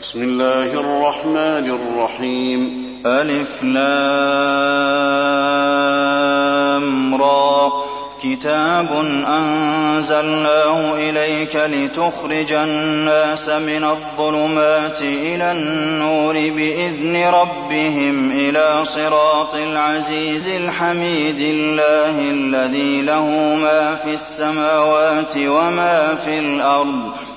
بسم الله الرحمن الرحيم ألف لام را كتاب أنزلناه إليك لتخرج الناس من الظلمات إلى النور بإذن ربهم إلى صراط العزيز الحميد الله الذي له ما في السماوات وما في الأرض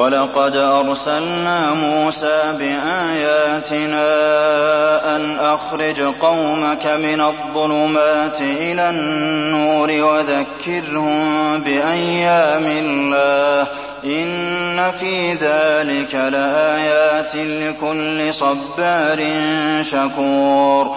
ولقد أرسلنا موسى بآياتنا أن أخرج قومك من الظلمات إلى النور وذكرهم بأيام الله. إن في ذلك لآيات لكل صبار شكور.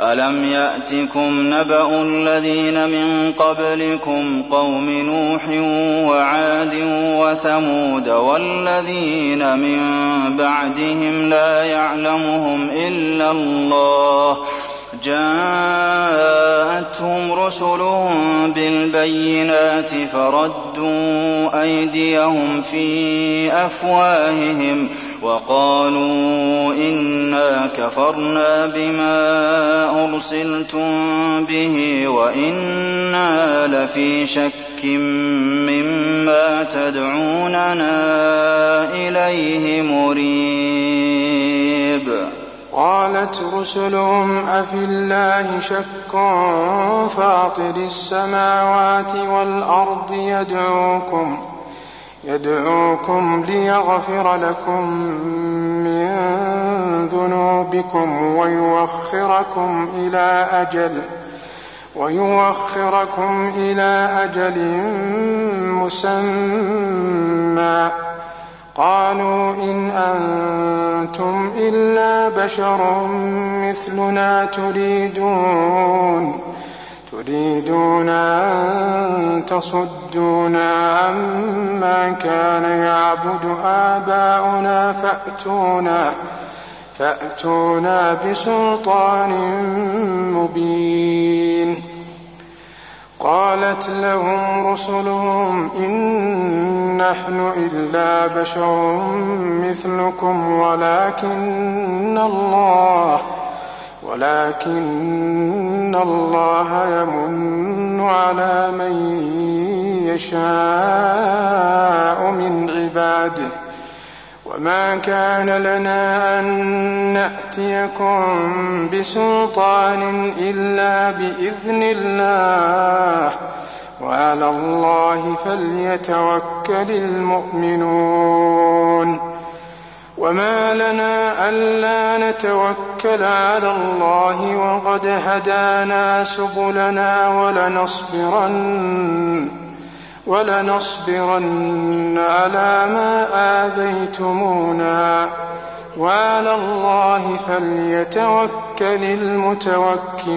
ألم يأتكم نبأ الذين من قبلكم قوم نوح وعاد وثمود والذين من بعدهم لا يعلمهم إلا الله جاءتهم رسلهم بالبينات فردوا أيديهم في أفواههم وقالوا إنا كفرنا بما أرسلتم به وإنا لفي شك مما تدعوننا إليه مريب. قالت رسلهم أفي الله شك فاطر السماوات والأرض يدعوكم يدعوكم ليغفر لكم من ذنوبكم ويوخركم إلى أجل ويوخركم إلى أجل مسمى. قالوا إن أنتم إلا بشر مثلنا تريدون. تريدون أن تصدونا عما كان يعبد آباؤنا فأتونا فأتونا بسلطان مبين. قالت لهم رسلهم إن نحن إلا بشر مثلكم ولكن الله ولكن الله يمن على من يشاء من عباده. وما كان لنا أن نأتيكم بسلطان إلا بإذن الله. وعلى الله فليتوكل المؤمنون. وما لنا ألا نتوكل على الله وقد هدانا سبلنا ولنصبرن ولنصبرن على ما آذيتمونا وعلى الله فليتوكل المتوكلون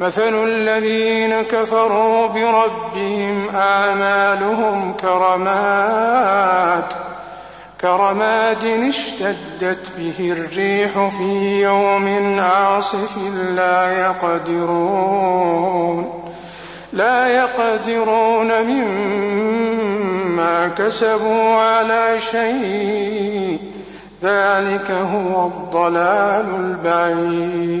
مثل الذين كفروا بربهم اعمالهم كرماد كرماد اشتدت به الريح في يوم عاصف لا يقدرون لا يقدرون مما كسبوا على شيء ذلك هو الضلال البعيد.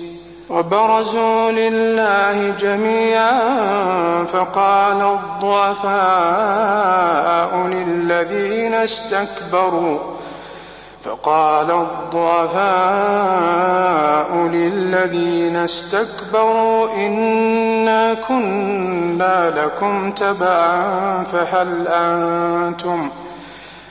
وبرزوا لله جميعا فقال الضعفاء للذين استكبروا فقال الضعفاء للذين استكبروا إنا كنا لكم تبعا فهل أنتم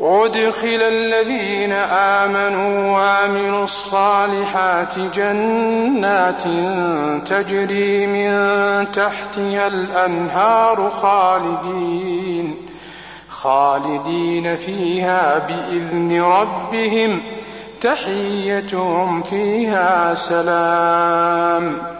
وادخل الذين آمنوا وعملوا الصالحات جنات تجري من تحتها الأنهار خالدين خالدين فيها بإذن ربهم تحيتهم فيها سلام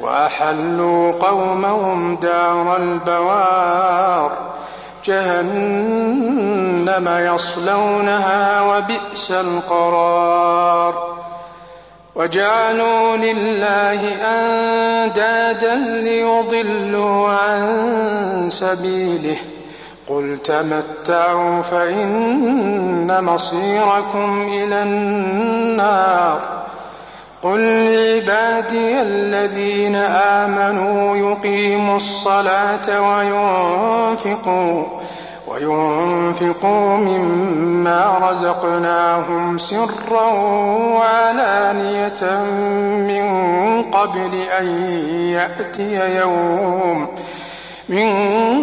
وأحلوا قومهم دار البوار. جهنم يصلونها وبئس القرار. وجعلوا لله أندادا ليضلوا عن سبيله. قل تمتعوا فإن مصيركم إلى النار. قل لعبادي الذين آمنوا يقيموا الصلاة وينفقوا وينفقوا مما رزقناهم سرا وعلانية من قبل أن يأتي يوم من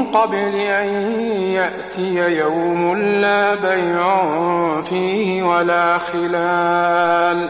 قبل أن يأتي يوم لا بيع فيه ولا خلال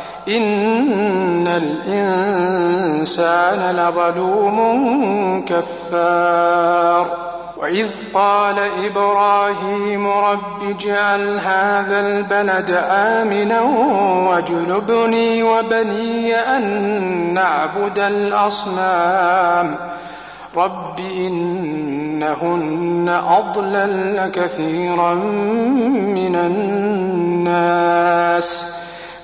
إن الإنسان لظلوم كفار. وإذ قال إبراهيم رب اجعل هذا البلد آمنا واجنبني وبني أن نعبد الأصنام. رب إنهن أضلل كثيرا من الناس.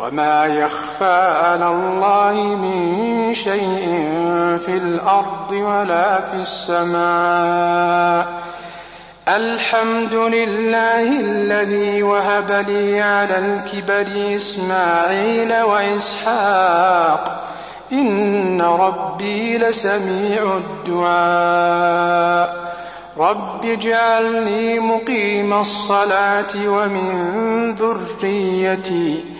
وما يخفى على الله من شيء في الأرض ولا في السماء الحمد لله الذي وهب لي على الكبر اسماعيل واسحاق ان ربي لسميع الدعاء رب اجعلني مقيم الصلاه ومن ذريتي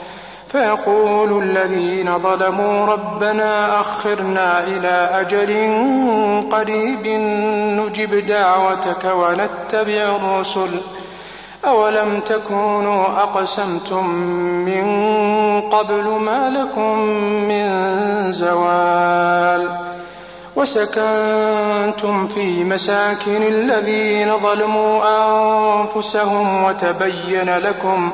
فيقول الذين ظلموا ربنا أخرنا إلى أجل قريب نجب دعوتك ونتبع الرسل. أولم تكونوا أقسمتم من قبل ما لكم من زوال وسكنتم في مساكن الذين ظلموا أنفسهم وتبين لكم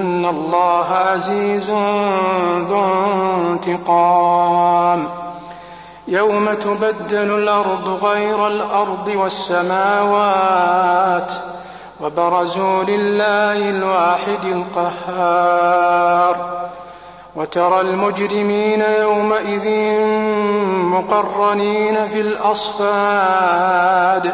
الله عزيز ذو انتقام. يوم تبدل الأرض غير الأرض والسماوات وبرزوا لله الواحد القهار. وترى المجرمين يومئذ مقرنين في الأصفاد.